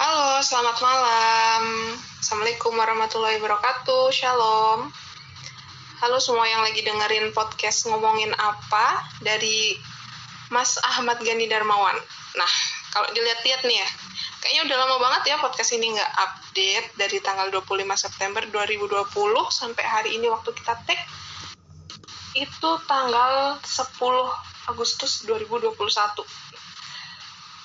Halo, selamat malam. Assalamualaikum warahmatullahi wabarakatuh. Shalom. Halo semua yang lagi dengerin podcast ngomongin apa dari Mas Ahmad Gani Darmawan. Nah, kalau dilihat-lihat nih ya, kayaknya udah lama banget ya podcast ini nggak update dari tanggal 25 September 2020 sampai hari ini waktu kita tag itu tanggal 10 Agustus 2021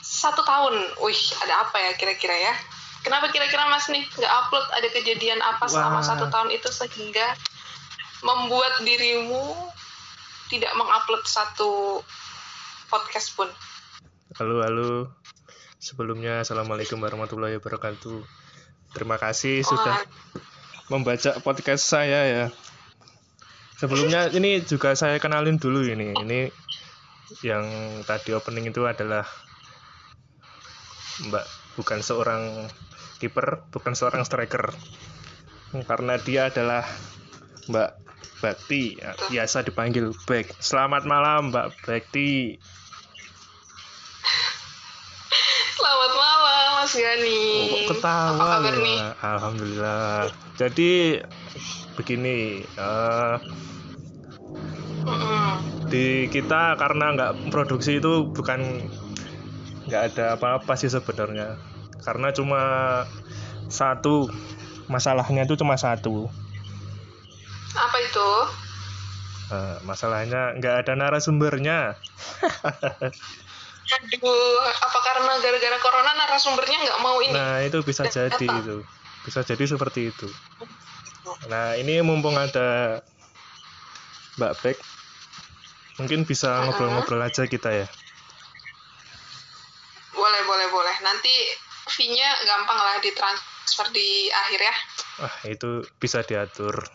satu tahun. Wih, ada apa ya kira-kira ya? Kenapa kira-kira Mas nih nggak upload? Ada kejadian apa selama Wah. satu tahun itu sehingga membuat dirimu tidak mengupload satu podcast pun? Halo, halo. Sebelumnya, Assalamualaikum warahmatullahi wabarakatuh. Terima kasih sudah membaca podcast saya ya. Sebelumnya ini juga saya kenalin dulu ini. Ini yang tadi opening itu adalah Mbak, bukan seorang kiper, bukan seorang striker. Karena dia adalah Mbak Bakti, ya, biasa dipanggil Bek. Selamat malam Mbak Bakti. Selamat malam Mas Gani. Oh, ketawa Apa kabar loh? nih? Alhamdulillah. Jadi begini, Mm-mm. di kita karena nggak produksi itu bukan nggak ada apa-apa sih sebenarnya. Karena cuma satu masalahnya itu cuma satu. Apa itu? Eh, masalahnya nggak ada narasumbernya. Aduh, apa karena gara-gara corona narasumbernya nggak mau ini? Nah itu bisa Dan jadi apa? itu, bisa jadi seperti itu. Nah ini mumpung ada Mbak Bek, mungkin bisa ngobrol-ngobrol aja kita ya. Boleh, boleh, boleh. Nanti fee-nya gampang lah ditransfer di akhir ya. Ah itu bisa diatur.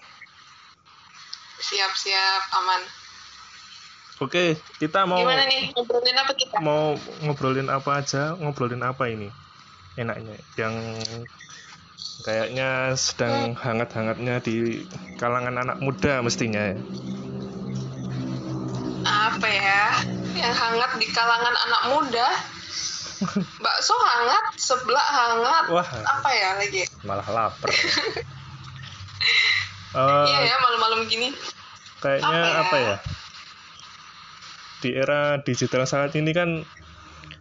Siap-siap, aman. Oke, kita mau Gimana nih? Ngobrolin apa kita? mau ngobrolin apa aja, ngobrolin apa ini enaknya, yang kayaknya sedang hangat-hangatnya di kalangan anak muda mestinya ya. Apa ya? Yang hangat di kalangan anak muda? Bakso hangat, seblak hangat. Wah. Apa ya lagi? Malah lapar. Iya Eh, ya, malam-malam gini. kayaknya Apa apa ya? ya? Di era digital saat ini kan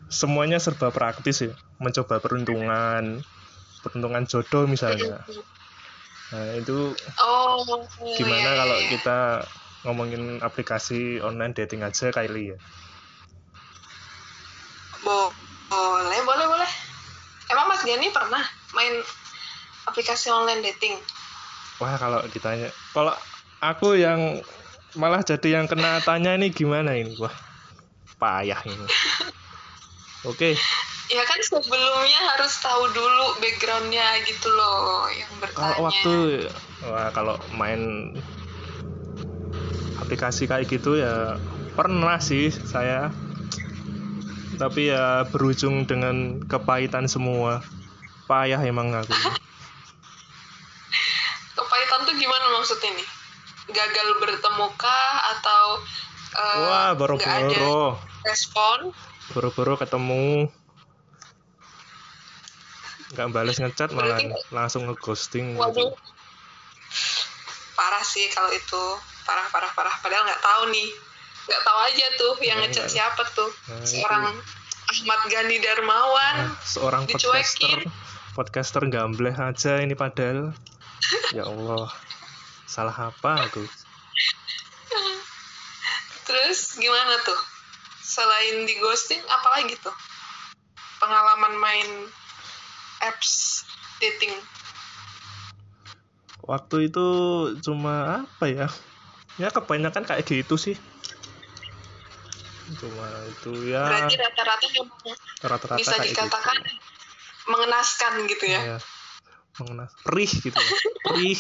semuanya serba praktis ya, mencoba peruntungan, peruntungan jodoh misalnya. Nah, itu Oh, gimana iya, kalau iya. kita ngomongin aplikasi online dating aja kali ya? Bo- boleh, boleh, boleh. Emang Mas Gani pernah main aplikasi online dating? Wah, kalau ditanya, kalau aku yang malah jadi yang kena tanya ini gimana ini? Wah, payah ini. Oke, Ya kan sebelumnya harus tahu dulu backgroundnya gitu loh yang bertanya. kalau waktu wah kalau main aplikasi kayak gitu ya pernah sih saya. Tapi ya berujung dengan kepahitan semua. Payah emang aku. Kepahitan tuh gimana maksudnya nih? Gagal bertemu kah atau eh, Wah, ada boro-boro. respon? Boro-boro ketemu nggak balas ngechat malah Berarti- langsung ngeghosting Waduh. gitu. Parah sih kalau itu. Parah, parah, parah. Padahal nggak tahu nih. Nggak tahu aja tuh yang Nah, ngechat nggak. siapa tuh. Nah, Seorang Ahmad Gani Darmawan. Nah, seorang podcaster Dicuekin. podcaster gambleh aja ini padahal ya Allah salah apa aku Terus gimana tuh? Selain di ghosting, apalagi tuh? Pengalaman main apps dating. waktu itu cuma apa ya ya kebanyakan kayak gitu sih cuma itu ya Berarti rata-rata rata-rata bisa kayak dikatakan gitu mengenaskan gitu ya. ya mengenai perih gitu ya. perih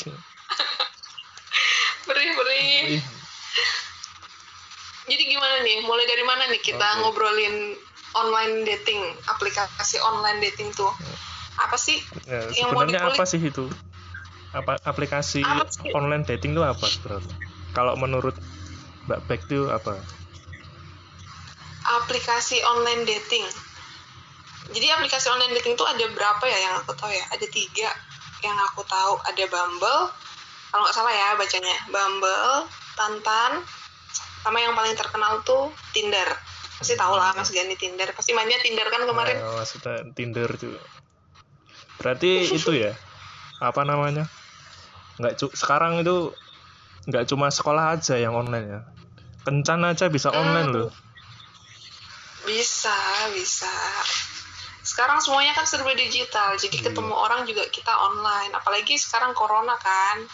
Perih-perih. perih Jadi gimana nih? Mulai dari mana nih kita Oke. ngobrolin online dating, aplikasi online dating tuh? Apa sih? Ya, Yang mau sebenarnya dikulik- apa sih itu? Apa aplikasi Apa sih? online dating itu apa sebenarnya? Kalau menurut Mbak Beck itu apa? Aplikasi online dating. jadi aplikasi online dating itu ada berapa ya yang aku tahu ya ada tiga yang aku tahu ada Bumble kalau nggak salah ya bacanya Bumble Tantan sama yang paling terkenal tuh Tinder pasti tahu lah Mas Gani Tinder pasti mainnya Tinder kan kemarin Nah, maksudnya Tinder tuh. Berarti itu ya. Apa namanya? Nggak cu- sekarang itu nggak cuma sekolah aja yang online ya. Kencan aja bisa online loh. Bisa bisa sekarang semuanya kan serba digital jadi Iya. ketemu orang juga kita online apalagi sekarang corona kan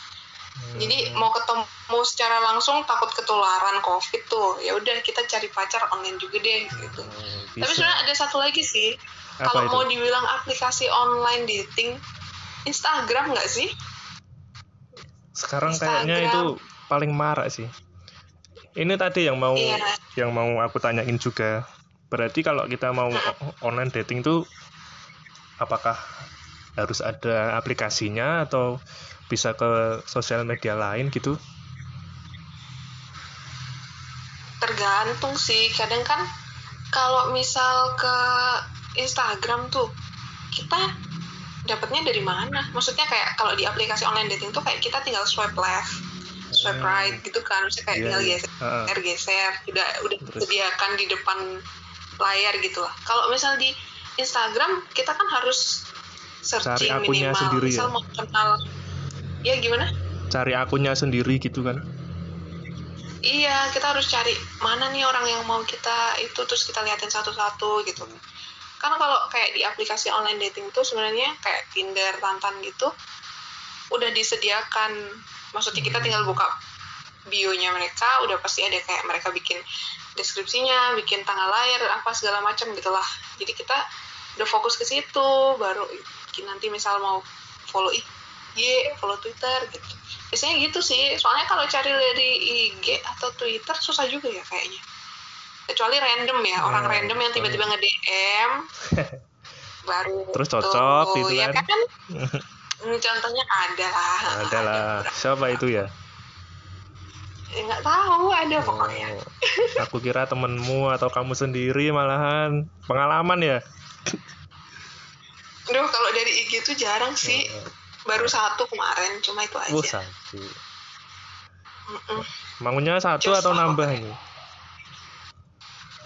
jadi Hmm. mau ketemu secara langsung takut ketularan covid tuh ya udah kita cari pacar online juga deh gitu Hmm, tapi bisa. sebenarnya ada satu lagi sih Apa kalau itu? mau dibilang aplikasi online dating Instagram nggak sih Sekarang Instagram. kayaknya itu paling marak sih. Ini tadi yang mau Iya. yang mau aku tanyain juga. Berarti kalau kita mau online dating tuh apakah harus ada aplikasinya atau bisa ke sosial media lain gitu? tergantung sih kadang kan kalau misal ke Instagram tuh kita dapatnya dari mana maksudnya kayak kalau di aplikasi online dating tuh kayak kita tinggal swipe left swipe Hmm. right gitu kan maksudnya kayak Iya, tinggal iya. geser Heeh. geser udah udah disediakan di depan layar gitu lah kalau misal di Instagram kita kan harus searching Cari akunnya minimal sendiri misal ya? mau kenal ya gimana Cari akunnya sendiri gitu kan? Iya, kita harus cari mana nih orang yang mau kita itu terus kita liatin satu-satu gitu. Karena kalau kayak di aplikasi online dating tuh sebenarnya kayak Tinder, Tantan gitu udah disediakan. Maksudnya kita tinggal buka bio-nya mereka, udah pasti ada kayak mereka bikin deskripsinya, bikin tanggal lahir, apa segala macam gitulah. Jadi kita udah fokus ke situ, baru nanti misal mau follow IG, follow Twitter gitu biasanya gitu sih soalnya kalau cari dari IG atau Twitter susah juga ya kayaknya kecuali random ya orang Hmm, random yang tiba-tiba nge DM baru Terus cocok tuh, gitu ya kan. kan Hmm, contohnya ada lah Ada lah. Siapa itu ya? Ya, nggak tahu ada pokoknya Oh, aku kira temenmu atau kamu sendiri malahan pengalaman ya. Duh kalau dari IG tuh jarang sih baru satu kemarin cuma itu aja Oh satu. Mm-mm. Maunya satu Just atau nambah ini?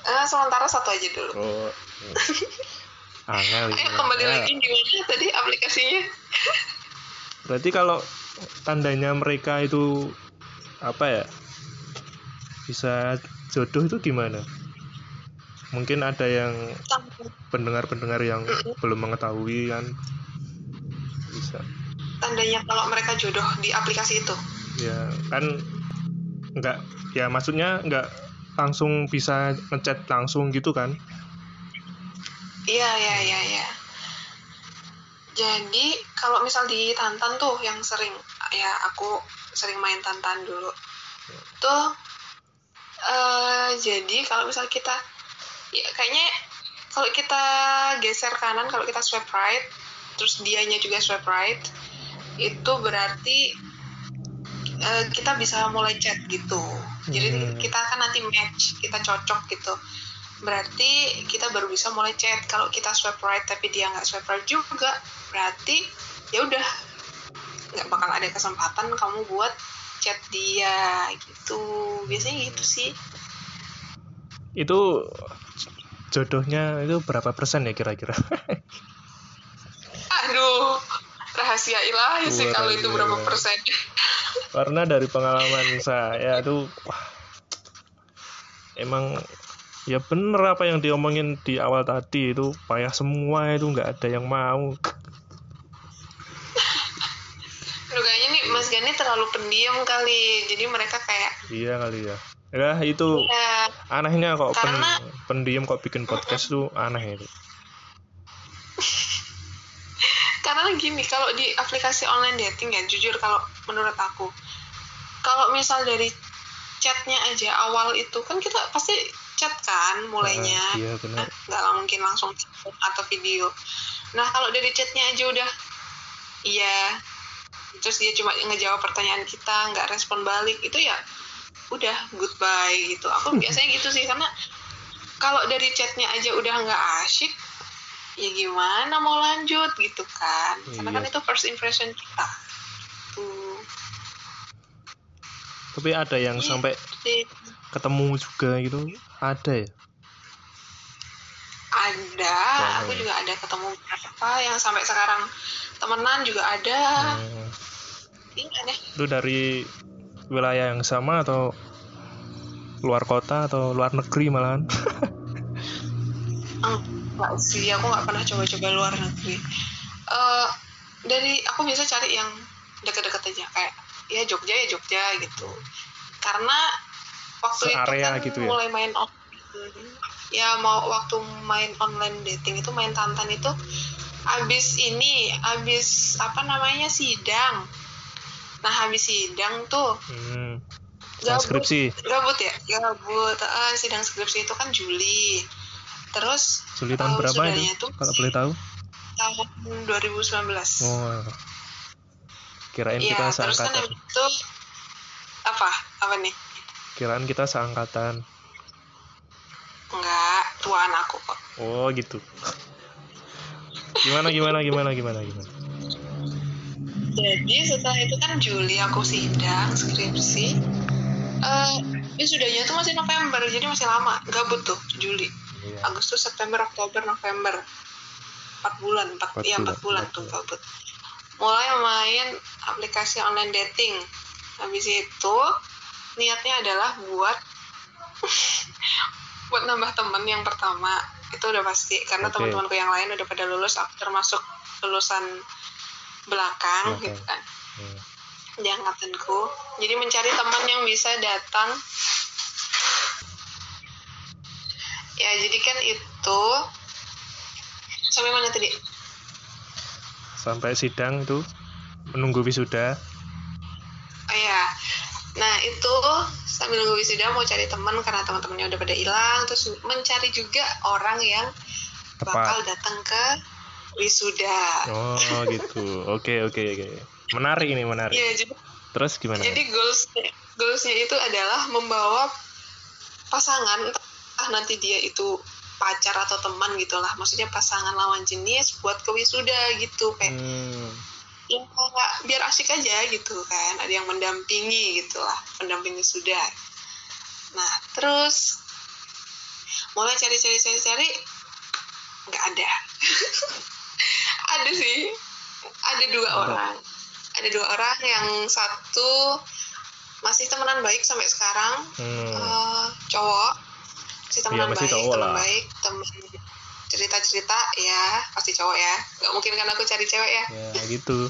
Eh, sementara satu aja dulu Oh. Angel Ayo kembali Ya, lagi gimana tadi aplikasinya Berarti kalau tandanya mereka itu apa ya? Bisa jodoh itu gimana? Mungkin ada yang pendengar-pendengar yang belum mengetahui kan bisa tandanya kalau mereka jodoh di aplikasi itu ya kan nggak ya maksudnya nggak langsung bisa ngechat langsung gitu kan Iya, iya, iya, iya. Jadi kalau misal di Tantan tuh yang sering ya aku sering main Tantan dulu. Tuh eh jadi kalau misal kita ya kayaknya kalau kita geser kanan kalau kita swipe right terus dianya juga swipe right itu berarti eh, kita bisa mulai chat gitu. Jadi Hmm. kita kan nanti match, kita cocok gitu berarti kita baru bisa mulai chat kalau kita swipe right tapi dia nggak swipe right juga berarti ya udah nggak bakal ada kesempatan kamu buat chat dia gitu. Biasanya gitu sih. Itu jodohnya itu berapa persen ya kira-kira? Aduh rahasia ilahi sih Wah, kalau itu rahasia berapa persen. Karena dari pengalaman saya tuh wah emang ya bener apa yang diomongin di awal tadi itu payah semua itu nggak ada yang mau Aduh, kayaknya nih Mas Gani terlalu pendiam kali jadi mereka kayak iya kali ya. Ya itu ya anehnya kok pen, Karena- pendiam kok bikin podcast tuh aneh itu karena gini kalau di aplikasi online dating ya jujur kalau menurut aku kalau misal dari chatnya aja awal itu kan kita pasti chat kan mulainya. Ah, iya benar. Nggak lah mungkin langsung telepon atau video. Nah kalau dari chatnya aja udah iya terus dia cuma ngejawab pertanyaan kita nggak respon balik. Itu ya udah goodbye gitu. Aku biasanya gitu sih karena kalau dari chatnya aja udah nggak asyik ya gimana mau lanjut gitu kan. Karena Iya. kan itu first impression kita. Tuh. Tapi ada yang Iya. sampai Jadi, ketemu juga gitu? Ada ya ada aku juga ada ketemu beberapa yang sampai sekarang temenan juga ada. Hmm, ini aneh itu dari wilayah yang sama atau luar kota atau luar negeri malahan? Enggak sih aku nggak pernah coba-coba luar negeri. Eh dari aku bisa cari yang deket-deket aja kayak ya Jogja ya Jogja gitu. Karena waktu itu Searea kan gitu ya? mulai main on ya mau waktu main online dating itu main tantan itu abis ini abis apa namanya sidang. Nah habis sidang tuh hmm. Gabut. transkripsi gabut ya? Gabut Eh, sidang skripsi itu kan Juli. Terus Juli tahun tahun berapa itu? tuh kalau boleh tahu? Tahun 2019 oh kirain Iya, kita terus kan seangkatan. habis itu apa? Apa nih? Kirain kita seangkatan enggak tuaan aku kok. Oh gitu. Gimana gimana gimana gimana gimana? Jadi setelah itu kan Juli aku sidang skripsi. Eh sudahnya tuh masih November jadi masih lama. Gabut tuh Juli. Iya. Agustus September Oktober November. Empat bulan empat Empat ya bulan, empat bulan. empat tuh bulan. gabut. Mulai main aplikasi online dating. Habis itu niatnya adalah buat buat nambah temen yang pertama itu udah pasti. Karena Oke. teman-temanku yang lain udah pada lulus aku termasuk lulusan belakang Belakang. gitu kan. Hmm. di angkatanku. Jadi mencari teman yang bisa datang. Ya jadi kan itu. Sampai mana tadi? Sampai sidang itu menunggu wisuda. Oh ya nah itu sambil nunggu wisuda mau cari teman karena teman-temannya udah pada hilang. Terus mencari juga orang yang bakal tepat datang ke wisuda. Oh gitu. Oke oke oke. Menarik ini menarik. Ya jadi terus gimana? Jadi goals goalsnya itu adalah membawa pasangan entah nanti dia itu pacar atau teman gitulah. Maksudnya pasangan lawan jenis buat ke wisuda gitu kayak hmm. Ya biar asik aja gitu kan. Ada yang mendampingi gitulah pendamping wisuda nah terus mulai cari cari cari cari nggak ada. Ada sih. Ada dua Ada. orang. Ada dua orang yang satu masih temenan baik sampai sekarang. Hmm. eh, cowok. Masih temenan Iya, masih baik teman baik teman cerita cerita ya pasti cowok ya. Nggak mungkin kan aku cari cewek ya. Ya gitu.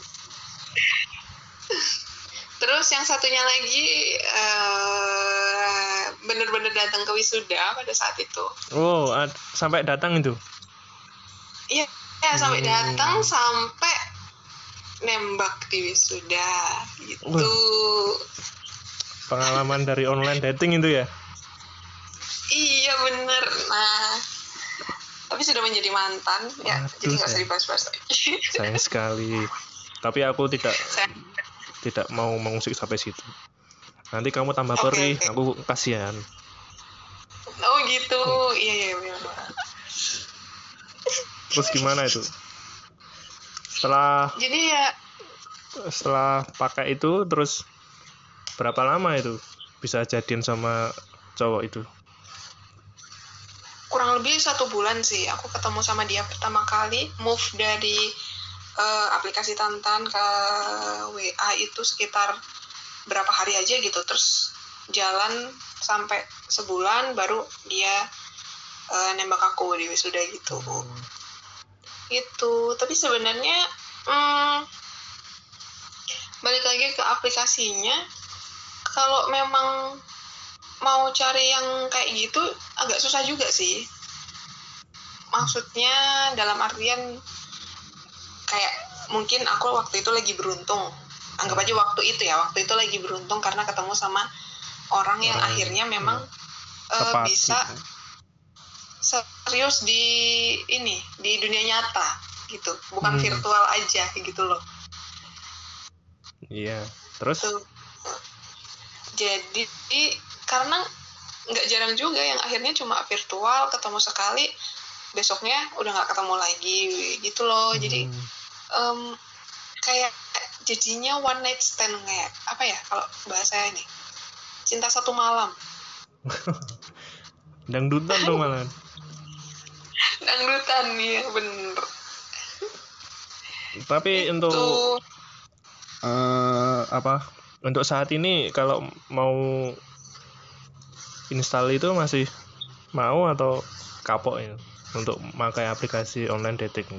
Terus yang satunya lagi eh bener-bener datang ke wisuda pada saat itu. Oh sampai datang itu? Iya ya sampai Hmm. datang sampai nembak di wisuda gitu. Pengalaman dari online dating itu ya? Iya bener. Nah tapi sudah menjadi mantan. Ya Aduh, jadi nggak usah dibahas-bahas lagi. sayang sekali. Tapi aku tidak Saya- tidak mau mengusik sampai situ. Nanti kamu tambah Oke, perih oke. aku kasihan. Oh gitu. Iya iya iya. Terus gimana itu? Setelah jadi ya setelah pakai itu terus berapa lama itu bisa jadian sama cowok itu kurang lebih satu bulan sih aku ketemu sama dia pertama kali move dari eh, aplikasi Tantan ke WA itu sekitar berapa hari aja gitu. Terus jalan sampai sebulan baru dia eh, nembak aku di wisuda gitu gitu. Tapi sebenarnya hmm, balik lagi ke aplikasinya kalau memang mau cari yang kayak gitu agak susah juga sih. Maksudnya dalam artian kayak mungkin aku waktu itu lagi beruntung. Anggap aja waktu itu ya waktu itu lagi beruntung karena ketemu sama orang yang Orang, akhirnya memang eh, tepat bisa gitu. serius di ini di dunia nyata gitu. Bukan Hmm. virtual aja gitu loh. Iya terus? Tuh. Jadi karena nggak jarang juga yang akhirnya cuma virtual ketemu sekali besoknya udah nggak ketemu lagi gitu loh. Jadi Hmm. em, kayak jadinya one night stand kayak apa ya kalau bahasa ini cinta satu malam. Dangdutan dong malah. Dangdutan ya bener. Tapi untuk tuh eh, apa untuk saat ini kalau mau install itu masih mau atau kapok ya untuk pakai aplikasi online dating?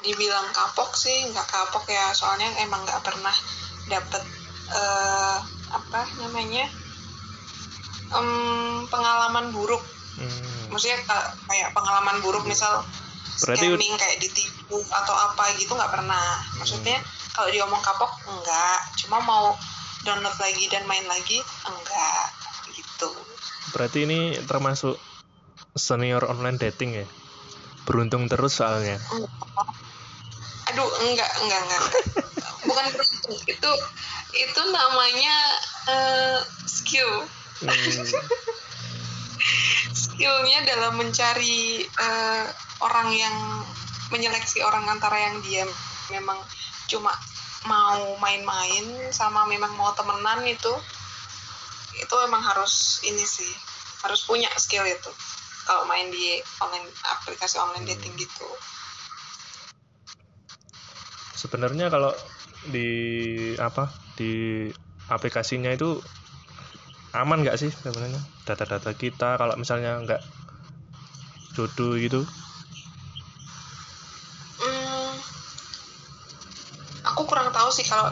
Dibilang kapok sih nggak kapok ya. Soalnya emang nggak pernah dapet eh, apa namanya em, pengalaman buruk. Hmm, maksudnya ka- kayak pengalaman buruk misal Berarti- scamming kayak ditipu atau apa gitu nggak pernah. Maksudnya kalau diomong kapok enggak cuma mau download lagi dan main lagi enggak gitu. Berarti ini termasuk senior online dating ya? Beruntung terus soalnya. Aduh enggak enggak enggak, bukan beruntung itu itu namanya eh, skill. Hmm, skillnya dalam mencari eh, orang yang menyeleksi orang antara yang dia memang cuma mau main-main sama memang mau temenan itu itu memang harus ini sih harus punya skill itu. Kalau main di online aplikasi online dating gitu. Sebenarnya kalau di apa di aplikasinya itu aman nggak sih sebenarnya? Data-data kita kalau misalnya nggak jodoh gitu Hmm, aku kurang tahu sih kalau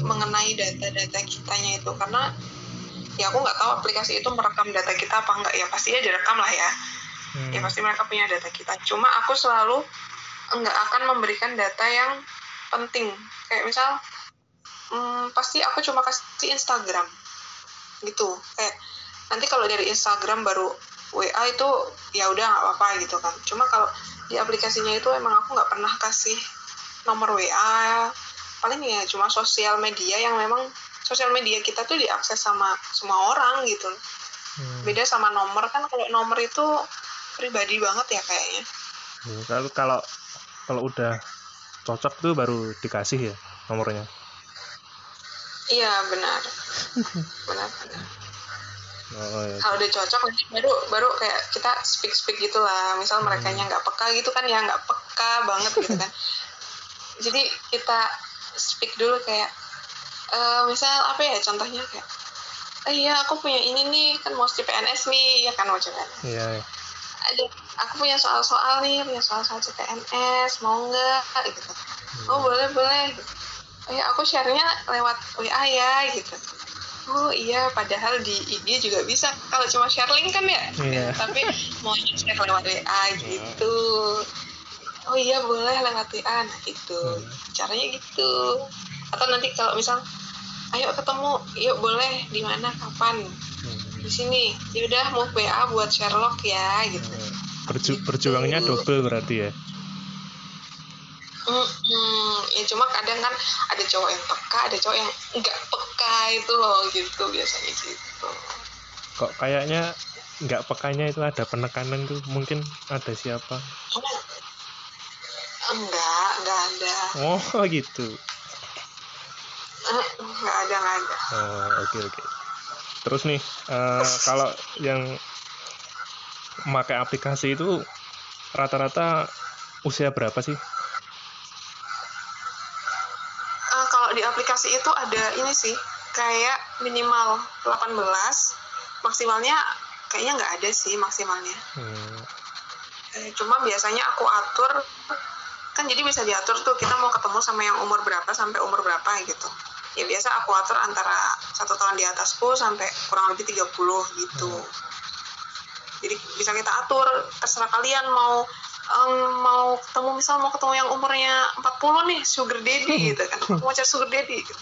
mengenai data-data kitanya itu karena ya aku nggak tahu aplikasi itu merekam data kita apa enggak ya pastinya direkam lah ya. Hmm, ya pasti mereka punya data kita. Cuma aku selalu nggak akan memberikan data yang penting. Kayak misal hmm, pasti aku cuma kasih Instagram. Gitu. Kayak nanti kalau dari Instagram baru WA itu ya udah nggak apa-apa gitu kan. Cuma kalau di aplikasinya itu emang aku nggak pernah kasih nomor WA paling ya cuma sosial media yang memang sosial media kita tuh diakses sama semua orang gitu. Hmm. beda sama nomor kan kalau nomor itu pribadi banget ya kayaknya. Ya, kalau kalau kalau udah cocok tuh baru dikasih ya nomornya. Iya benar. Benar benar. Oh, ya. kalau udah cocok nanti baru baru kayak kita speak speak gitulah. Misal mereka nya nggak peka gitu kan ya nggak peka banget gitu kan. Jadi kita speak dulu kayak eh, misal apa ya contohnya kayak eh iya aku punya ini nih kan mau CPNS nih ya kan mau CPNS Iya, iya. ada aku punya soal-soal nih punya soal-soal CPNS mau nggak? Gitu. Oh boleh boleh. Oh ya aku share-nya lewat WA ya gitu. Oh iya padahal di IG juga bisa kalau cuma share link kan ya? Iya. tapi mau share lewat WA gitu oh iya boleh lewat WA nah itu Hmm. caranya gitu. Atau nanti kalau misal ayo ketemu yuk boleh di mana kapan? Hmm. di sini. Ya udah mau WA buat Sherlock ya gitu. Berju- berjuangnya double berarti ya? Mm-mm. ya cuma kadang kan ada cowok yang peka ada cowok yang nggak peka itu loh gitu. Biasanya gitu. Kok kayaknya nggak pekanya itu ada penekanan tuh? Mungkin ada siapa enggak enggak ada. Oh gitu. Eh, nggak ada nggak ada. Oh oke oke. Terus nih eh, kalau yang memakai aplikasi itu rata-rata usia berapa sih? Eh, kalau di aplikasi itu ada ini sih kayak minimal 18 maksimalnya kayaknya nggak ada sih maksimalnya. Hmm, cuma biasanya aku atur kan jadi bisa diatur tuh kita mau ketemu sama yang umur berapa sampai umur berapa gitu. Ya biasa aku atur antara satu tahun di atasku sampai kurang lebih 30 gitu. Jadi bisa kita atur terserah kalian mau em, mau ketemu misal mau ketemu yang umurnya 40 nih sugar daddy gitu kan. Mau cari sugar daddy gitu.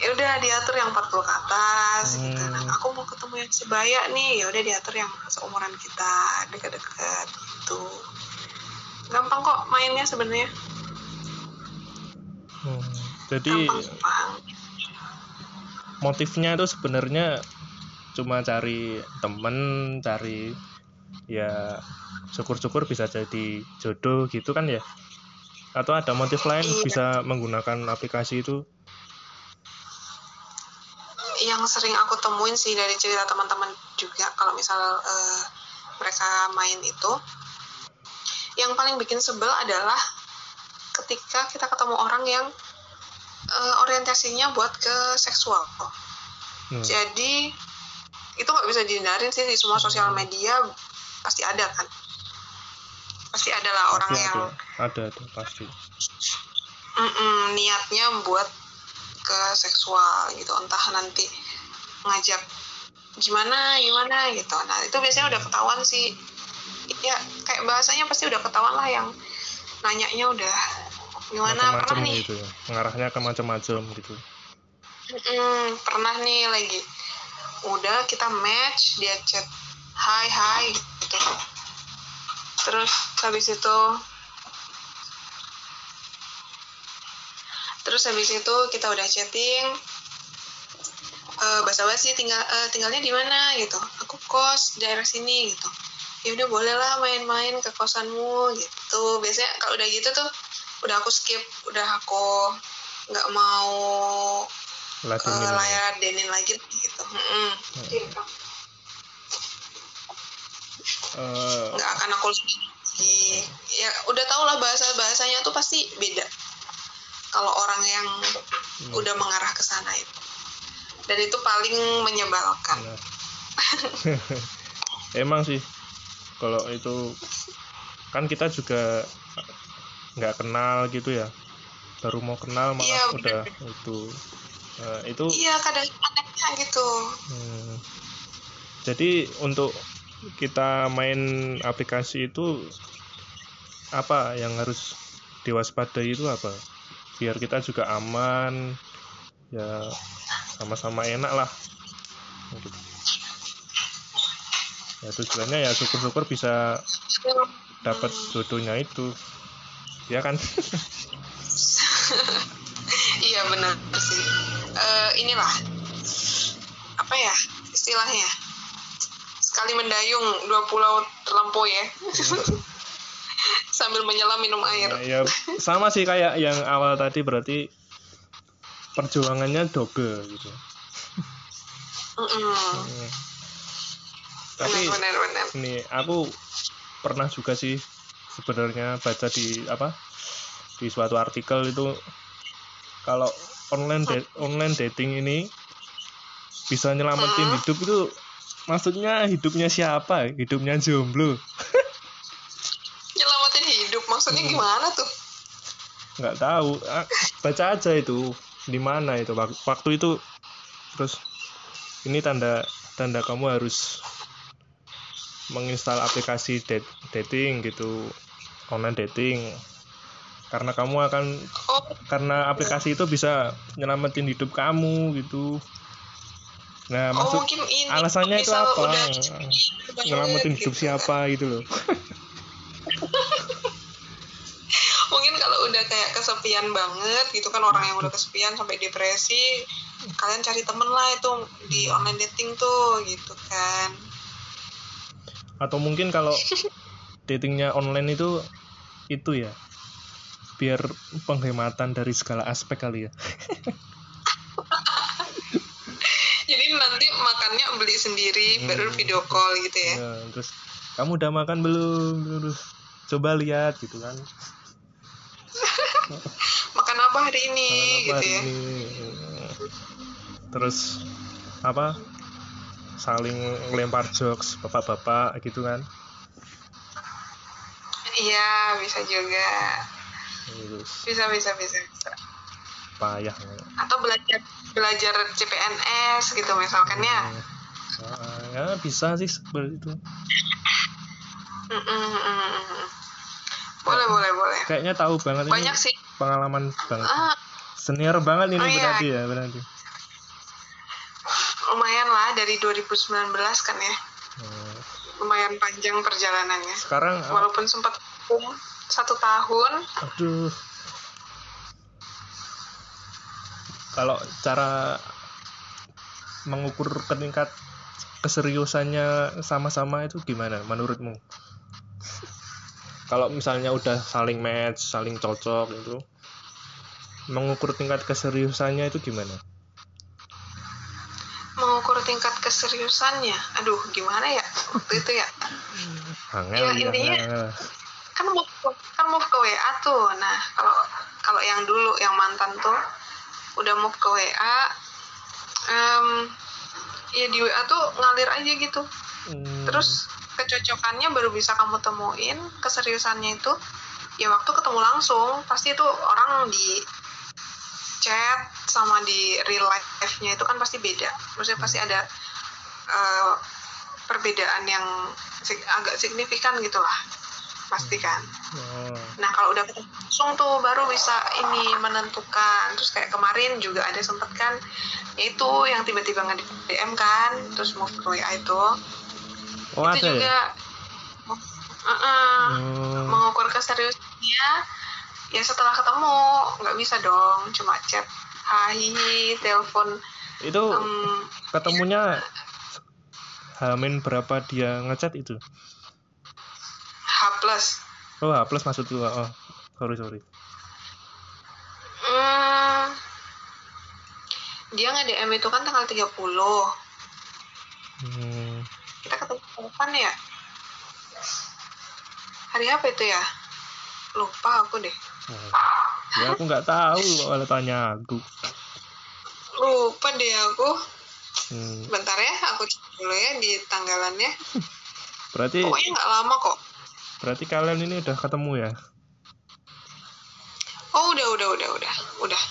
ya udah diatur yang 40 ke atas gitu. Nah Hmm. aku mau ketemu yang sebaya nih ya udah diatur yang seumuran kita dekat-dekat gitu gampang kok mainnya sebenarnya. Hmm, jadi gampang motifnya itu sebenarnya cuma cari temen cari ya syukur-syukur bisa jadi jodoh gitu kan ya? Atau ada motif lain Iya. bisa menggunakan aplikasi itu? Yang sering aku temuin sih dari cerita teman-teman juga kalau misal eh, mereka main itu yang paling bikin sebel adalah ketika kita ketemu orang yang eh, orientasinya buat ke seksual. Hmm. jadi itu nggak bisa dihindarin sih di semua sosial media pasti ada kan? Pasti ada lah orang Pasti yang ada ada ada pasti. Niatnya buat ke seksual gitu entah nanti ngajak gimana gimana gitu. Nah itu biasanya udah ketahuan sih ya kayak bahasanya pasti udah ketahuan lah yang nanyanya udah gimana macam-macam pernah nih. gitu ya. Mengarahnya ke macam-macam gitu. Mm-mm, pernah nih lagi. Udah kita match dia chat hai hai gitu. Terus habis itu terus habis itu kita udah chatting eh basa-basi tinggal eh, tinggalnya di mana? gitu. Aku kos daerah sini gitu ya udah boleh lah main-main ke kosanmu gitu. Biasanya kalau udah gitu tuh udah aku skip udah aku nggak mau lah ke layar denin lagi gitu. Mm-mm. Gitu. Eh, nggak akan aku lagi. Ya udah tau lah bahasa bahasanya tuh pasti beda. Kalau orang yang udah mengarah ke sana itu. Dan itu paling menyebalkan. Nah. Emang sih kalau itu kan kita juga nggak kenal gitu ya. Baru mau kenal malah Iya, udah itu. Nah, itu iya kadang anehnya gitu. Hmm, jadi untuk kita main aplikasi itu apa yang harus diwaspadai itu apa? Biar kita juga aman ya sama-sama enak lah. Gitu. Ya tujuannya ya syukur-syukur bisa dapat jodohnya itu. Ya kan? Iya benar sih. Eh, inilah apa ya istilahnya? Sekali mendayung dua pulau terlampaui ya. Sambil menyelam minum air. Nah, ya sama sih kayak yang awal tadi berarti perjuangannya double gitu. Mm-mm. Hmm. Tapi benar benar ini aku pernah juga sih sebenarnya baca di apa di suatu artikel itu kalau online da- online dating ini bisa nyelamatin Hmm. hidup itu maksudnya hidupnya siapa? Hidupnya jomblo. Nyelamatin hidup maksudnya Hmm. gimana tuh? Nggak tahu. Ah, baca aja itu di mana itu Wak- waktu itu. Terus ini tanda tanda kamu harus menginstal aplikasi dat- dating gitu online dating. Karena kamu akan oh. karena aplikasi itu bisa nyelamatin hidup kamu gitu. Nah oh maksud ini alasannya itu apa? nyelamatin hidup gitu. siapa gitu loh. Mungkin kalau udah kayak kesepian banget gitu kan orang yang udah kesepian sampai depresi kalian cari temen lah itu di online dating tuh gitu kan atau mungkin kalau datingnya online itu itu ya. Biar penghematan dari segala aspek kali ya. Jadi nanti makannya beli sendiri Hmm. baru video call gitu ya. Ya, terus kamu udah makan belum? Terus coba lihat gitu kan. Makan apa hari ini? Makan apa gitu hari ya. ini? Terus apa saling lempar jokes bapak-bapak gitu kan? Iya bisa juga. Terus? Bisa bisa bisa, bisa. payah atau belajar belajar CPNS gitu misalkan ya. Ah, ya bisa sih seperti itu. Mm, mm, mm, mm, mm. boleh boleh boleh. kayaknya tahu banget ini banyak sih. pengalaman banget. Ah, senior banget ini Oh, iya. berarti ya berarti lumayan lah dari 2019 kan ya. Hmm. lumayan panjang perjalanannya. Sekarang ah, walaupun sempat satu tahun. Aduh. Kalau cara mengukur tingkat keseriusannya sama-sama itu gimana menurutmu? Kalau misalnya udah saling match saling cocok itu mengukur tingkat keseriusannya itu gimana mengukur tingkat keseriusannya. Aduh gimana ya? Waktu itu ya. Angel, ya intinya kan mau kan move ke WA tuh. Nah kalau kalau yang dulu yang mantan tuh udah move ke WA um, ya di WA tuh ngalir aja gitu. Hmm. terus kecocokannya baru bisa kamu temuin keseriusannya itu ya waktu ketemu langsung. Pasti itu orang di chat sama di real life-nya itu kan pasti beda. Maksudnya pasti ada uh, perbedaan yang agak signifikan gitulah pasti kan. Oh. nah kalau udah ketemu langsung tuh baru bisa ini menentukan. Terus kayak kemarin juga ada sempet kan itu yang tiba-tiba nge DM kan terus move ke WA itu. Oh, itu ada juga ya? uh -uh, hmm. mengukur keseriusannya. Ya setelah ketemu nggak bisa dong cuma chat hai telepon. Itu um, ketemunya Hamin berapa dia ngechat itu? H plus. Oh H plus maksud gua oh. Sorry sorry. Hmm, dia nge DM itu kan tanggal 30 hmm. kita ketemu kapan ya? Hari apa itu ya? Lupa aku deh. Hmm. Ya aku nggak tahu kalau tanya aku. Lupa deh aku. Hmm. bentar ya aku cek dulu ya di tanggalannya. Berarti pokoknya nggak lama kok. berarti kalian ini udah ketemu ya? Oh udah udah udah udah udah.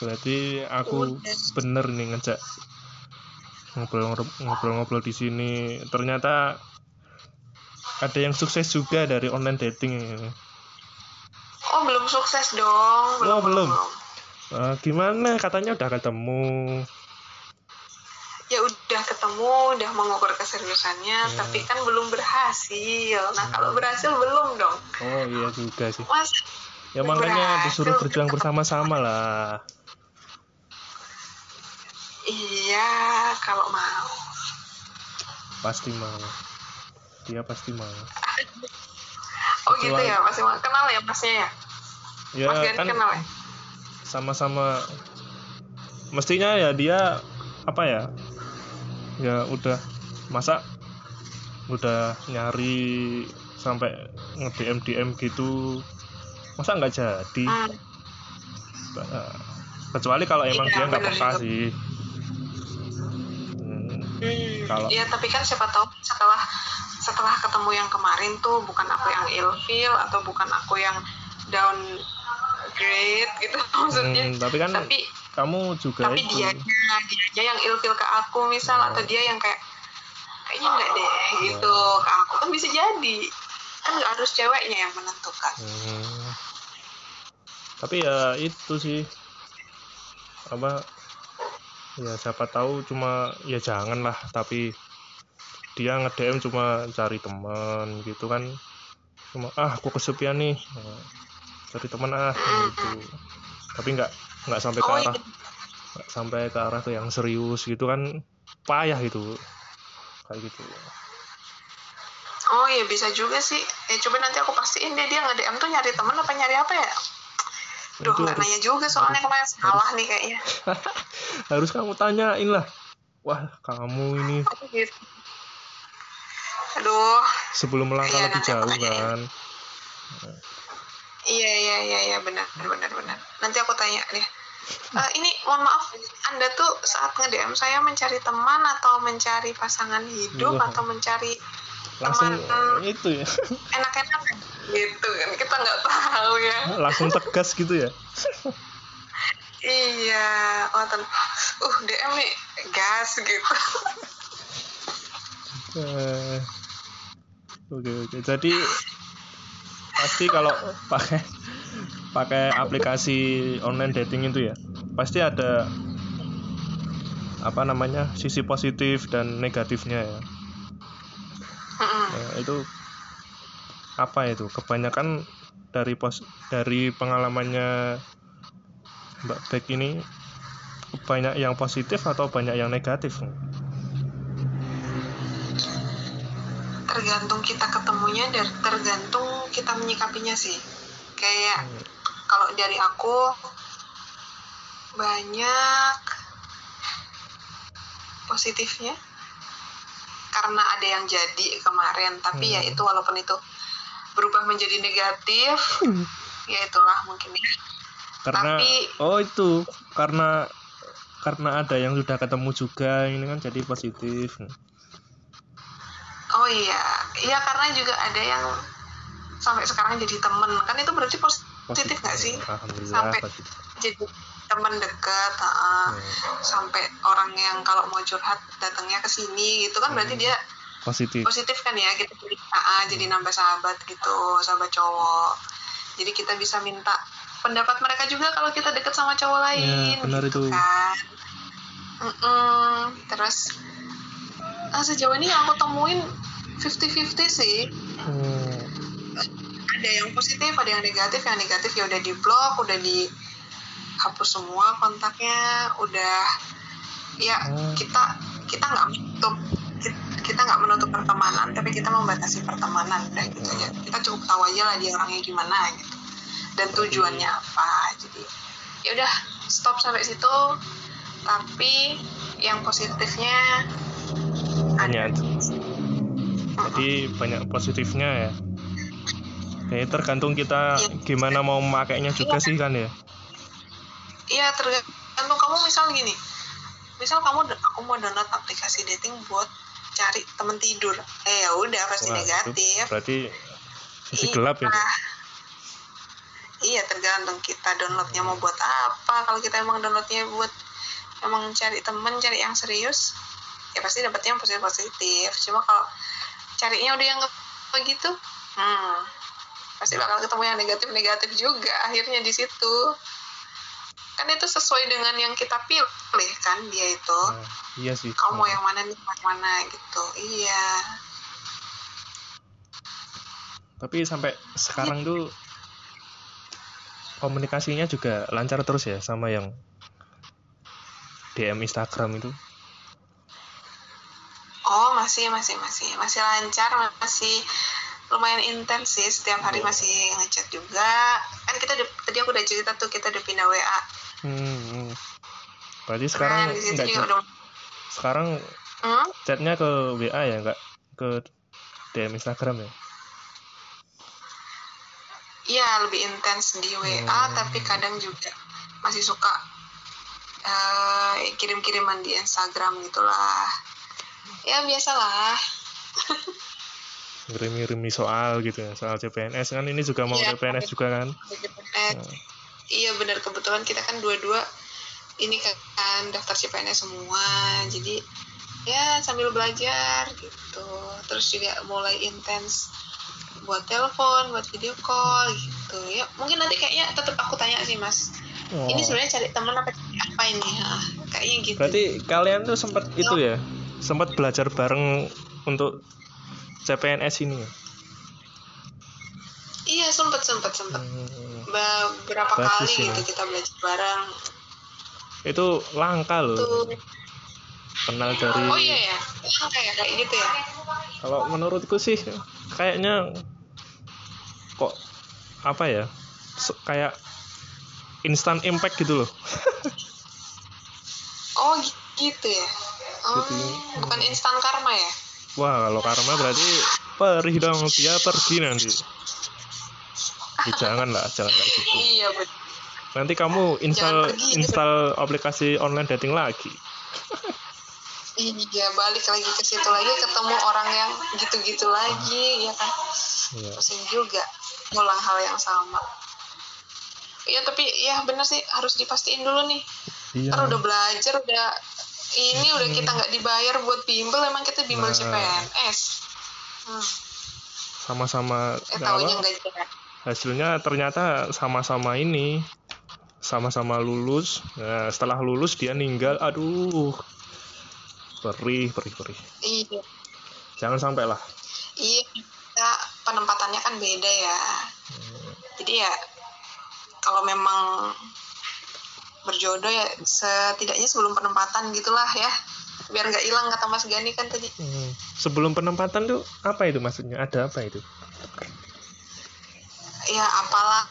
Berarti aku udah. bener nih ngejak ngobrol-ngobrol di sini. Ternyata ada yang sukses juga dari online dating ini. Oh belum sukses dong. Belum oh, belum. Uh, gimana? Katanya udah ketemu. Ya udah ketemu, udah mengukur keseriusannya, ya. tapi kan belum berhasil. Nah kalau berhasil belum dong. Oh iya juga sih. Mas, ya makanya disuruh berjuang bersama-sama lah. Iya, kalau mau. Pasti mau. Dia pasti mau. Oh gitu ya, pasti mau. Kenal ya masnya ya? Ya Mas kan kenal ya? sama-sama mestinya ya dia apa ya ya udah masa udah nyari sampai nge DM DM gitu masa nggak jadi hmm. kecuali kalau emang iya, dia nggak peka sih hmm, kalau ya tapi kan siapa tahu setelah setelah ketemu yang kemarin tuh bukan aku yang ilfeel atau bukan aku yang down grade gitu maksudnya hmm, tapi kan tapi kamu juga tapi itu. dia dia yang ilfil ke aku misal oh. atau dia yang kayak kayaknya enggak deh gitu ke aku kan bisa jadi kan nggak harus ceweknya yang menentukan hmm. tapi ya itu sih apa ya siapa tahu cuma ya jangan lah tapi dia nge-DM cuma cari teman gitu kan cuma ah aku kesepian nih cari teman ah gitu tapi nggak nggak sampai ke oh, arah iya. nggak sampai ke arah ke yang serius gitu kan payah gitu kayak gitu oh iya bisa juga sih ya coba nanti aku pastiin deh dia nge DM tuh nyari teman apa nyari apa ya Duh, nggak nanya juga soalnya harus, kemarin salah harus, nih kayaknya. harus kamu tanyain lah. Wah, kamu ini. gitu. Aduh. Sebelum melangkah iya, lebih jauh kan. Iya iya iya iya benar benar benar. Nanti aku tanya deh. Uh, ini mohon maaf, Anda tuh saat nge-DM saya mencari teman atau mencari pasangan hidup Wah. atau mencari langsung teman itu ya. Enak-enak gitu kan kita nggak tahu ya. Langsung tegas gitu ya. iya, oh uh DM nih gas gitu. Eh, oke oke. Jadi pasti kalau pakai pakai aplikasi online dating itu ya pasti ada apa namanya sisi positif dan negatifnya ya, ya itu apa itu? Kebanyakan dari pos dari pengalamannya Mbak Beck ini banyak yang positif atau banyak yang negatif tergantung kita ketemunya dan tergantung kita menyikapinya sih kayak hmm. kalau dari aku banyak positifnya karena ada yang jadi kemarin tapi ya hmm. ya itu walaupun itu berubah menjadi negatif hmm. ya itulah mungkin ya karena tapi, oh itu karena karena ada yang sudah ketemu juga ini kan jadi positif oh iya iya karena juga ada yang sampai sekarang jadi temen kan itu berarti positif nggak sih sampai positif. jadi teman dekat uh, hmm. sampai orang yang kalau mau curhat datangnya ke sini gitu kan hmm. berarti dia positif positif kan ya kita jadi uh, jadi nambah sahabat gitu sahabat cowok jadi kita bisa minta pendapat mereka juga kalau kita deket sama cowok lain ya, benar gitu itu. kan mm -mm. terus nah, sejauh ini yang aku temuin 50-50 sih. Hmm. ada yang positif ada yang negatif. Yang negatif ya udah di blok udah di hapus semua kontaknya udah ya hmm. kita kita nggak menutup kita nggak menutup pertemanan tapi kita membatasi pertemanan udah gitu ya kita cukup tahu aja lah dia orangnya gimana gitu. Dan tujuannya apa jadi ya udah stop sampai situ. Tapi yang positifnya banyak jadi banyak positifnya ya. Jadi tergantung kita ya. gimana mau memakainya juga ya. sih kan ya. Iya tergantung kamu misal gini. Misal kamu aku mau download aplikasi dating buat cari temen tidur. Eh ya udah pasti Wah, negatif. berarti sisi iya. gelap ya? Iya tergantung kita downloadnya mau buat apa. Kalau kita emang downloadnya buat emang cari temen cari yang serius ya pasti dapetnya yang positif positif. Cuma kalau carinya udah yang begitu hmm pasti bakal ketemu yang negatif negatif juga akhirnya di situ. Kan itu sesuai dengan yang kita pilih kan dia itu. Nah, iya sih kamu mau yang mana nih yang mana gitu. Iya. Tapi sampai sekarang tuh komunikasinya juga lancar terus ya sama yang DM Instagram itu oh masih masih masih masih lancar masih lumayan intens sih setiap hari masih ngechat juga kan kita tadi aku udah cerita tuh kita udah pindah WA Hmm. Berarti sekarang nah, enggak udah... sekarang hmm? chatnya ke WA ya enggak ke DM Instagram ya? Iya lebih intens di WA hmm. tapi kadang juga masih suka uh, kirim-kiriman di Instagram gitulah. Ya biasalah. ngirim-ngirimi soal gitu ya soal CPNS kan ini juga mau ya, CPNS juga kan? CPNS. Nah. Iya benar kebetulan kita kan dua-dua ini kan daftar CPNS semua. Jadi ya sambil belajar gitu. Terus juga mulai intens buat telepon buat video call gitu. Ya mungkin nanti kayaknya tetap aku tanya sih mas. Oh. ini sebenarnya cari teman apa apa ini? Ha, kayaknya gitu. Berarti kalian tuh sempat itu ya sempat belajar bareng untuk CPNS ini ya? Iya sempet sempet sempet. Hmm. Beberapa Bagus kali ya. gitu kita belajar bareng. Itu langka loh. Tuh. kenal dari oh iya ya langka ya kayak gitu ya? Kalau menurutku sih kayaknya kok apa ya? Kayak instant impact gitu loh. Oh gitu ya gitu. bukan instan karma ya? Wah kalau karma berarti perih dong. Dia pergi nanti. Ya, jangan lah jangan kayak gitu. Iya betul nanti kamu install pergi, install aplikasi online dating lagi. Iya balik lagi ke situ lagi ketemu orang yang gitu-gitu lagi ya kan? Iya. pusing juga ngulang hal yang sama. Iya tapi ya bener sih harus dipastiin dulu nih. Iya. karena udah belajar udah ini hmm. udah kita nggak dibayar buat bimbel emang kita bimbel nah. CPNS hmm. sama-sama eh, nggak hasilnya ternyata sama-sama ini sama-sama lulus nah, setelah lulus dia ninggal aduh perih perih perih iya jangan sampai lah iya kita penempatannya kan beda ya hmm. jadi ya kalau memang berjodoh ya setidaknya sebelum penempatan gitulah ya. Biar nggak hilang kata Mas Gani kan tadi. Hmm. sebelum penempatan tuh apa itu maksudnya? Ada apa itu? Ya apalah.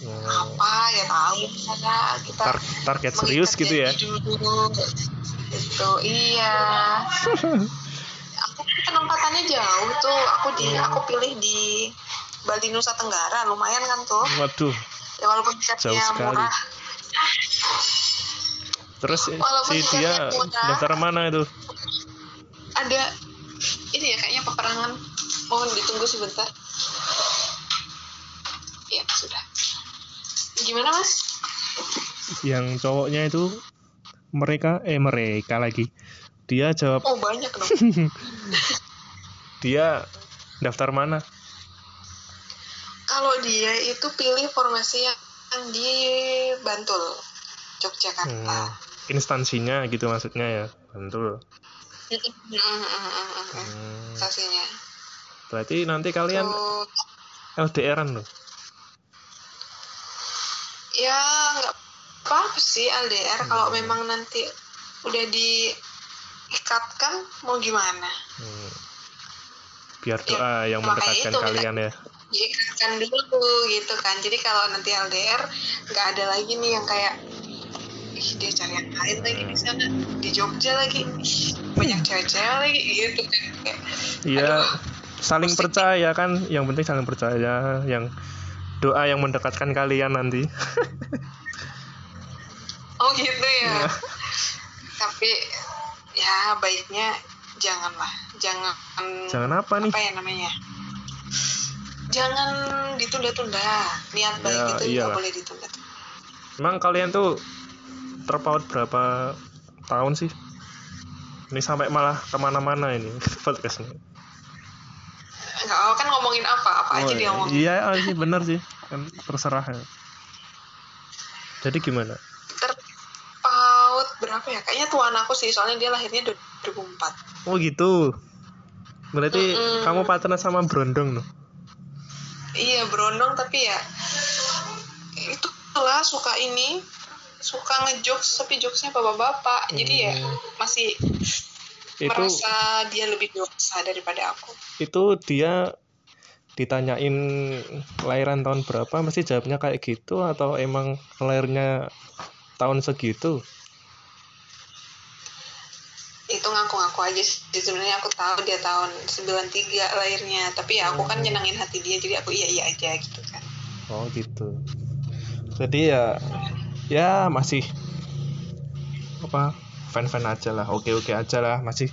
Oh, apa? Ya tahu. Misalnya kita tar- target serius gitu ya? dulu. Itu iya. Aku penempatannya jauh tuh. Aku di Hmm. aku pilih di Bali Nusa Tenggara lumayan kan tuh? Waduh ya walaupun Jauh tiketnya sekali. murah. Terus Walaupun si dia murah. daftar mana itu? Ada ini ya kayaknya peperangan. Mohon ditunggu sebentar. Ya sudah. Gimana mas? Yang cowoknya itu mereka eh mereka lagi. Dia jawab oh banyak dong. Dia daftar mana kalau dia itu pilih formasi yang di Bantul Yogyakarta. Hmm, instansinya gitu maksudnya ya Bantul. Hmm. Hmm, Stasinya. berarti nanti kalian Tuh, LDRan loh. Ya nggak apa-apa sih LDR. Kalau memang nanti udah diikatkan mau gimana? Hmm. biar Ya, doa yang makanya mendekatkan itu, kalian ya diikatkan dulu gitu kan jadi kalau nanti LDR nggak ada lagi nih yang kayak ih dia cari yang lain lagi di sana di Jogja lagi ih, banyak cewek-cewek lagi gitu kan Iya, saling pusing. percaya kan, yang penting saling percaya, yang doa yang mendekatkan kalian nanti. oh gitu ya Iya. tapi ya baiknya janganlah jangan Jangan apa nih? apa ya namanya jangan ditunda-tunda niat baik Ya, itu nggak iyalah. boleh ditunda Emang kalian tuh terpaut berapa tahun sih? Ini sampai malah ke mana-mana ini podcastnya. nggak oh, kan ngomongin apa apa aja Oh, dia iya. ngomongin Iya, oh, sih bener sih. Kan terserah ya. Jadi gimana? terpaut berapa ya kayaknya tuan aku sih soalnya dia lahirnya 2004 Oh gitu. Berarti Mm-mm. kamu pacaran sama Brondong loh. Iya berondong tapi ya itu lah suka ini suka ngejokes tapi jokesnya bapak-bapak. Jadi ya Hmm. masih Itu merasa dia lebih dewasa daripada aku. Itu dia ditanyain lahiran tahun berapa mesti jawabnya kayak gitu atau emang lahirnya tahun segitu itu ngaku-ngaku aja sih. Sebenarnya aku tahu dia tahun 93 lahirnya. Tapi ya aku kan Hmm. nyenangin hati dia jadi aku iya iya aja gitu kan. Oh gitu. Jadi ya ya masih apa fan-fan aja lah oke-oke aja lah. Masih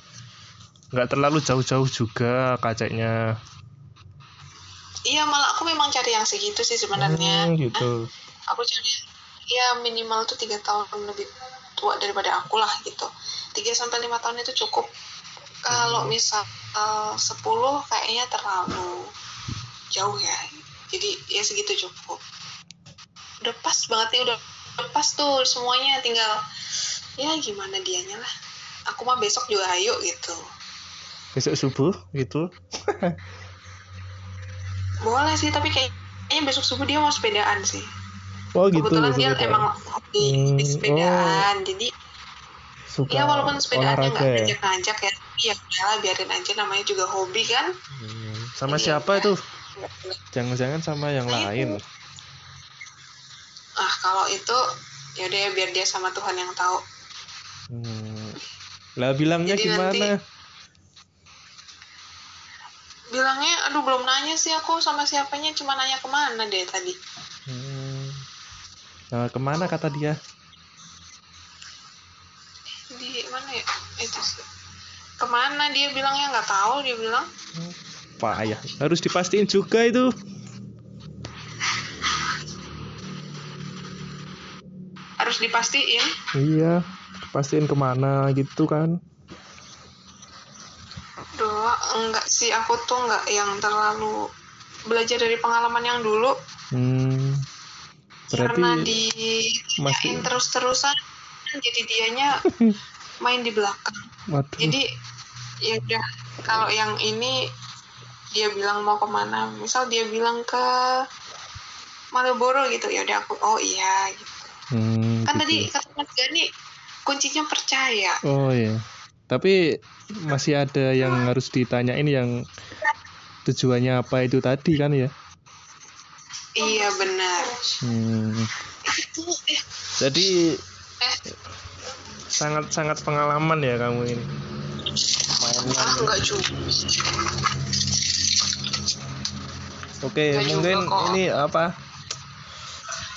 nggak terlalu jauh-jauh juga kacanya iya malah aku memang cari yang segitu sih sebenarnya. Hmm, gitu. Aku cari ya minimal tuh tiga tahun lebih tua daripada aku lah gitu. 3 sampai lima tahun itu cukup. Kalau Hmm. misal eh, 10 kayaknya terlalu jauh ya. Jadi ya segitu cukup. Udah pas banget nih udah, udah pas tuh semuanya tinggal ya gimana dianya lah. Aku mah besok juga ayo gitu. Besok subuh gitu. Boleh sih tapi kayaknya besok subuh dia mau sepedaan sih oh gitu kebetulan dia emang hobi Hmm, di sepedaan jadi suka ya walaupun sepedaannya nggak ya ngajak-ngajak ya tapi ya udahlah, biarin aja namanya juga hobi kan Hmm, sama Iya, siapa iya. itu jangan-jangan sama yang Nah, itu. lain ah kalau itu ya udah ya biar dia sama Tuhan yang tahu Hmm. Lah bilangnya Jadi gimana? nanti- bilangnya aduh belum nanya sih aku sama siapanya cuma nanya ke mana deh tadi Hmm. Nah, ke mana kata dia? di mana ya itu sih ke mana dia bilangnya nggak tahu dia bilang Pak ayah harus dipastiin juga itu. harus dipastiin Iya, pastiin ke mana gitu kan? doa enggak sih aku tuh enggak yang terlalu belajar dari pengalaman yang dulu Hmm. Karena Berarti di masih- terus-terusan jadi dianya main di belakang waduh. jadi ya udah kalau yang ini dia bilang mau ke mana misal dia bilang ke Malioboro gitu ya udah aku oh iya gitu Hmm, kan gitu. tadi kata Mas Gani kuncinya percaya Oh iya. tapi masih ada yang harus ditanyain yang tujuannya apa itu tadi kan ya iya benar. Hmm. jadi eh sangat sangat pengalaman ya kamu ini. Ah enggak juga. Oke Nggak juga mungkin kok. ini apa?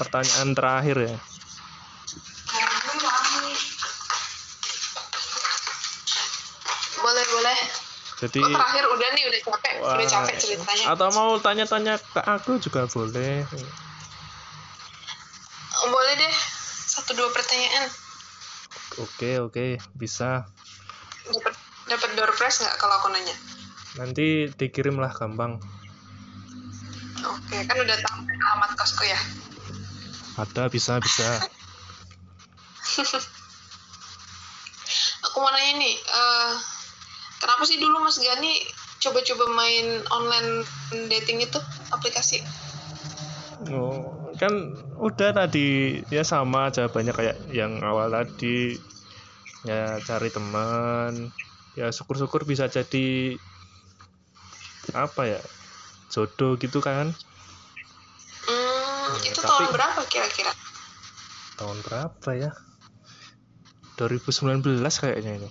Pertanyaan terakhir ya jadi Kok terakhir udah nih udah capek wah, udah capek ceritanya. Atau mau tanya-tanya ke aku juga boleh. Boleh deh. Satu dua pertanyaan. Oke oke. Bisa. Dapat dapat door prize nggak kalau aku nanya? Nanti dikirim lah gampang. Oke kan udah tahu alamat kosku ya. Ada bisa bisa. Aku mau nanya nih kenapa sih dulu Mas Gani coba-coba main online dating itu aplikasi. Oh kan udah tadi ya sama jawabannya kayak yang awal tadi ya cari teman ya syukur-syukur bisa jadi apa ya jodoh gitu kan? Hmm, Ya, itu tapi- tahun berapa kira-kira? Tahun berapa ya? 2019 kayaknya ini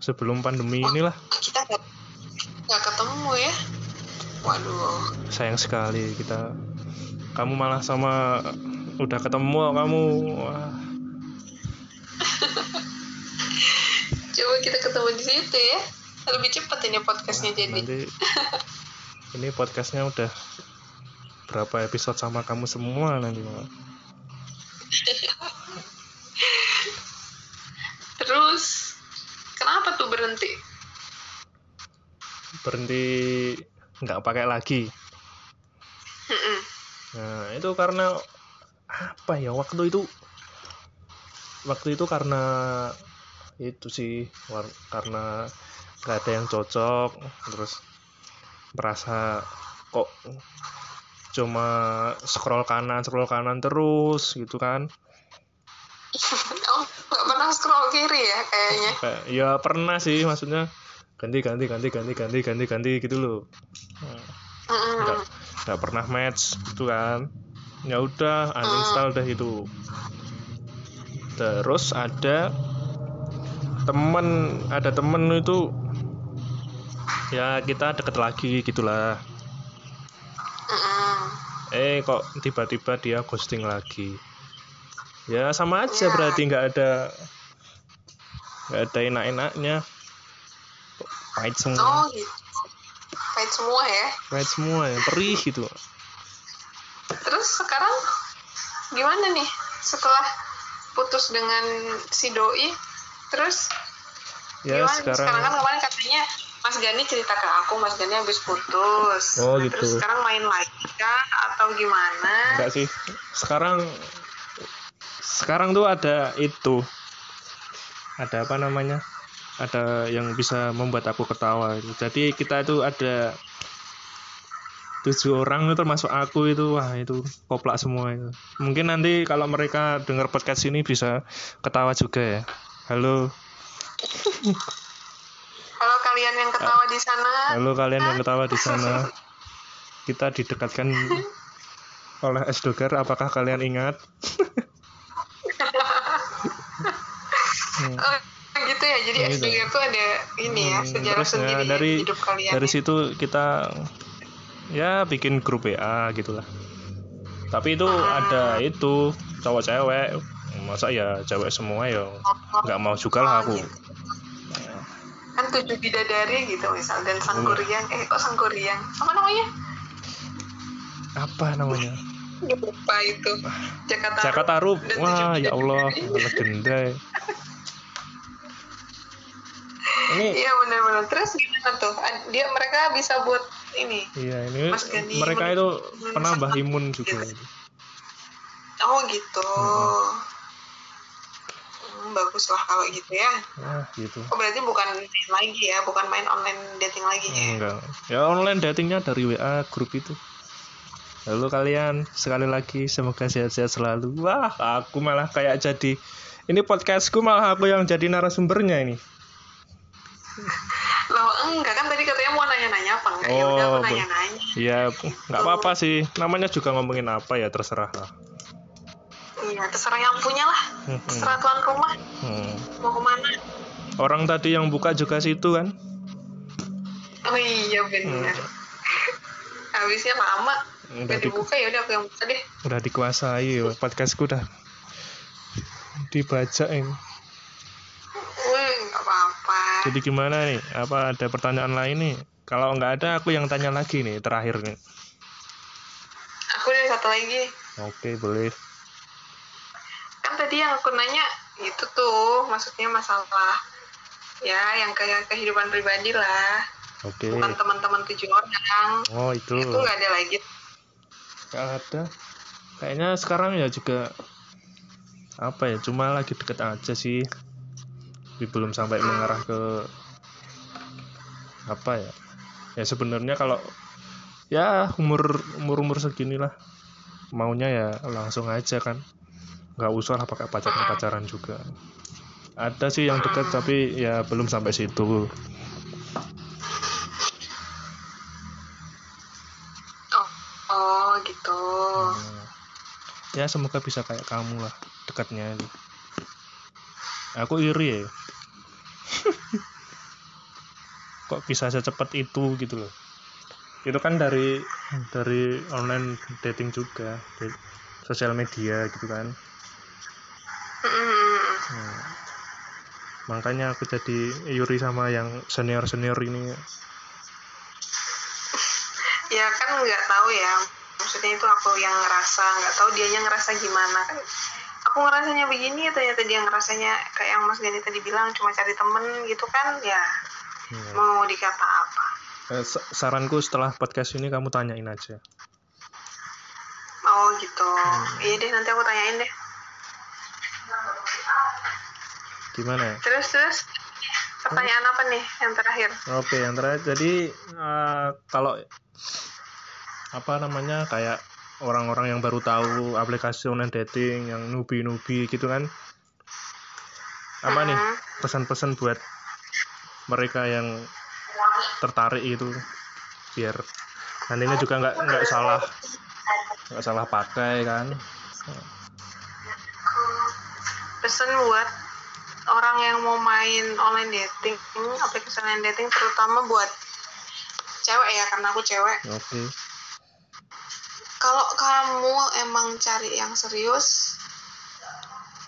sebelum pandemi inilah. kita nggak ketemu ya? Waduh. Sayang sekali kita kamu malah sama udah ketemu kamu. Wah. Coba kita ketemu di situ ya. Lebih cepat ini podcastnya jadi. nanti ini podcastnya udah berapa episode sama kamu semua nanti Mak. terus tuh berhenti? Berhenti nggak pakai lagi. Mm-mm. nah itu karena apa ya waktu itu waktu itu karena itu sih war- karena nggak ada yang cocok terus merasa kok cuma scroll kanan scroll kanan terus gitu kan. Oh nggak pernah scroll kiri ya kayaknya. Kayak ya pernah sih maksudnya ganti ganti ganti ganti ganti ganti ganti gitu loh. Nggak nggak pernah match gitu kan. Ya udah uninstall deh itu. Terus ada temen ada temen itu ya kita deket lagi gitulah. Eh kok tiba-tiba dia ghosting lagi? Ya sama aja Ya. berarti nggak ada nggak ada enak-enaknya. Pahit semua. Oh gitu pahit semua ya? Pahit semua ya perih gitu. Terus sekarang gimana nih? Setelah putus dengan si doi terus ya gimana sekarang sekarang kan kemarin katanya Mas Gani cerita ke aku Mas Gani habis putus. Oh, Nah, gitu. terus sekarang main lagi kah? Atau gimana? Enggak sih. Sekarang sekarang tuh ada itu ada apa namanya? Ada yang bisa membuat aku ketawa jadi kita itu ada tujuh orang itu termasuk aku itu. Wah itu koplak semua itu. Mungkin nanti kalau mereka dengar podcast ini bisa ketawa juga ya. Halo. Kalau kalian yang ketawa di sana. Halo kalian yang ketawa di sana. Kita didekatkan oleh es doger. Apakah kalian ingat Hmm. oh, gitu ya. Jadi Gitu. SDG tuh ada ini ya Hmm, sejarah terus ya, sendiri ya dari hidup kalian dari ya. situ kita ya bikin grup WA gitulah. Tapi itu Ah. ada itu cowok cewek masa ya cewek semua ya nggak mau juga lah aku. Kan tujuh bidadari gitu misal. Dan sang Hmm. eh kok sang kuriang apa namanya? Apa namanya? Lupa itu. Jakarta Jakarta Rup. Wah ya Allah legenda ini iya benar-benar terus gimana tuh dia mereka bisa buat ini iya ini Mas Gani mereka itu penambah imun juga oh gitu Hmm. Hmm, bagus lah kalau gitu ya ah gitu oh berarti bukan main lagi ya bukan main online dating lagi ya Enggak. Ya online datingnya dari WA grup itu. Lalu kalian sekali lagi semoga sehat-sehat selalu. Wah, aku malah kayak jadi ini podcastku malah aku yang jadi narasumbernya ini. Loh enggak kan tadi katanya mau nanya-nanya apa enggak? ya udah aku Oh, bu- nanya-nanya. Iya, nggak apa-apa sih. Namanya juga ngomongin apa ya terserah lah. Iya, terserah yang punya lah. Hmm, Terserah tuan rumah hmm. mau ke mana. Orang tadi yang buka juga situ kan? Oh iya benar. Hmm. Habisnya lama. Udah, Udah di, dibuka ya udah aku yang buka deh. udah dikuasai podcastku udah dibaca ini. Jadi gimana nih? Apa ada pertanyaan lain nih? Kalau nggak ada, aku yang tanya lagi nih, terakhir nih. Aku ada satu lagi. Oke, boleh. Kan tadi yang aku nanya itu tuh maksudnya masalah ya yang kayak kehidupan pribadi lah Oke. bukan teman-teman tujuh orang Oh, itu. itu nggak ada lagi Nggak ada. Kayaknya sekarang ya juga apa ya? Cuma lagi deket aja sih. Tapi belum sampai mengarah ke apa ya? Ya sebenarnya kalau ya umur umur umur segini lah maunya ya langsung aja kan. Nggak usah lah pakai pacaran pacaran juga. Ada sih yang dekat tapi ya belum sampai situ. Oh oh gitu. Hmm. ya semoga bisa kayak kamu lah dekatnya aku iri ya kok bisa secepat itu gitu loh itu kan dari dari online dating juga dari sosial media gitu kan. Hmm. makanya aku jadi iri sama yang senior senior ini ya kan nggak tahu ya maksudnya itu aku yang ngerasa nggak tahu dianya ngerasa gimana kan aku ngerasanya begini ternyata dia ngerasanya kayak yang Mas Gani tadi bilang cuma cari temen gitu kan ya Hmm. mau dikata apa. Eh, sa- saranku setelah podcast ini kamu tanyain aja. Oh gitu. Iya deh nanti aku tanyain deh. Gimana ya? Terus terus? Pertanyaan apa nih yang terakhir? Oke, yang terakhir. Jadi eh, kalau apa namanya kayak orang-orang yang baru tahu aplikasi online dating yang nubi-nubi gitu kan. Apa nih pesan-pesan buat mereka yang tertarik itu biar nantinya juga nggak nggak salah nggak salah pakai kan. pesan buat orang yang mau main online dating aplikasi online dating terutama buat cewek ya karena aku cewek Oke. Kalau kamu emang cari yang serius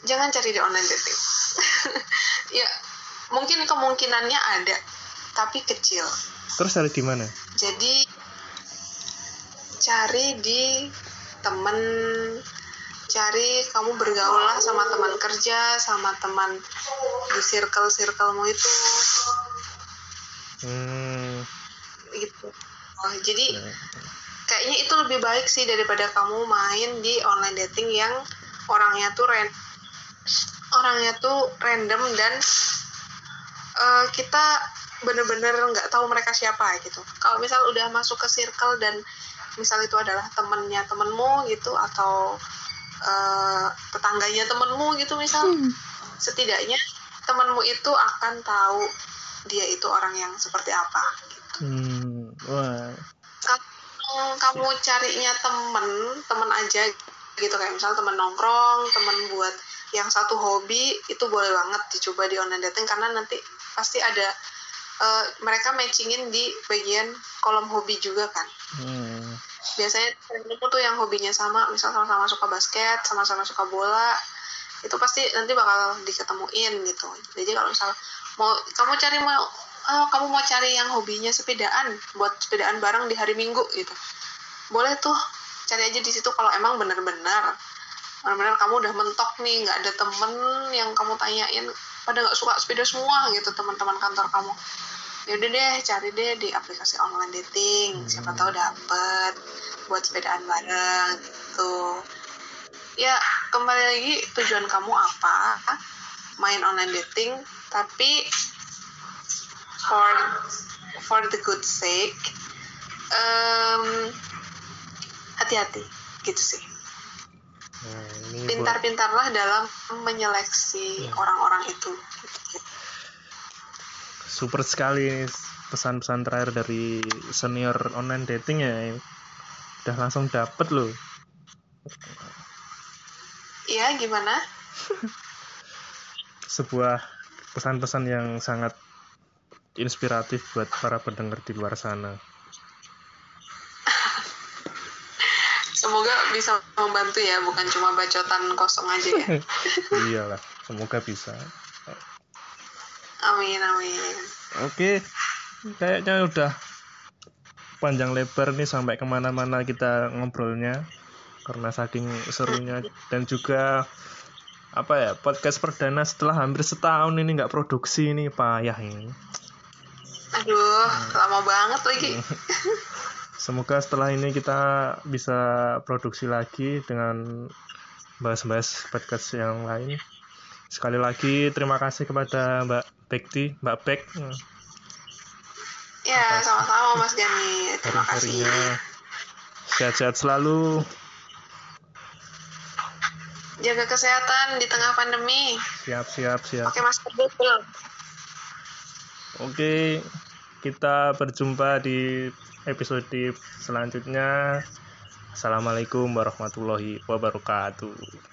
jangan cari di online dating ya mungkin kemungkinannya ada tapi kecil Terus dari di mana? jadi cari di temen cari kamu bergaul lah sama teman kerja sama teman di circle circlemu itu Hmm. gitu oh, jadi ya. Kayaknya itu lebih baik sih daripada kamu main di online dating yang orangnya tuh ran orangnya tuh random dan eh, kita bener-bener nggak tahu mereka siapa gitu kalau misal udah masuk ke circle dan misal itu adalah temennya temenmu gitu atau eh, tetangganya temenmu gitu misal setidaknya temenmu itu akan tahu dia itu orang yang seperti apa gitu Hmm. Wah. Kamu carinya temen temen aja gitu. Kayak misal temen nongkrong temen buat yang satu hobi itu boleh banget dicoba di online dating. Karena nanti pasti ada eh, mereka matchingin di bagian kolom hobi juga kan. Hmm. biasanya temenku tuh yang hobinya sama misal sama-sama suka basket sama-sama suka bola itu pasti nanti bakal diketemuin gitu. Jadi kalau misal mau kamu cari mau oh, kamu mau cari yang hobinya sepedaan buat sepedaan bareng di hari minggu gitu. Boleh tuh cari aja di situ kalau emang bener-bener bener-bener kamu udah mentok nih nggak ada temen yang kamu tanyain pada nggak suka sepeda semua gitu teman-teman kantor kamu. Ya udah deh cari deh di aplikasi online dating siapa tahu dapet buat sepedaan bareng gitu. Ya kembali lagi tujuan kamu apa? Main online dating tapi for for the good sake. Em, hati-hati gitu sih. Nah, pintar-pintarlah dalam menyeleksi orang-orang itu. Gitu. super sekali pesan-pesan terakhir dari senior online dating ya. Udah langsung dapet loh. Iya gimana? Sebuah pesan-pesan yang sangat inspiratif buat para pendengar di luar sana. Semoga bisa membantu ya bukan cuma bacotan kosong aja ya. Iyalah semoga bisa. Amin amin. Oke kayaknya udah panjang lebar nih sampai ke mana-mana kita ngobrolnya karena saking serunya. Dan juga apa ya podcast perdana setelah hampir setahun ini nggak produksi ini payah ini aduh lama banget lagi. Semoga setelah ini kita bisa produksi lagi dengan bahas-bahas podcast yang lain. Sekali lagi terima kasih kepada Mbak Bekti Mbak Bek. Ya sama-sama Mas Gani terima kasih. sehat-sehat selalu. Jaga kesehatan di tengah pandemi. Siap siap siap. Pakai masker dulu oke kita berjumpa di episode selanjutnya. Assalamualaikum warahmatullahi wabarakatuh.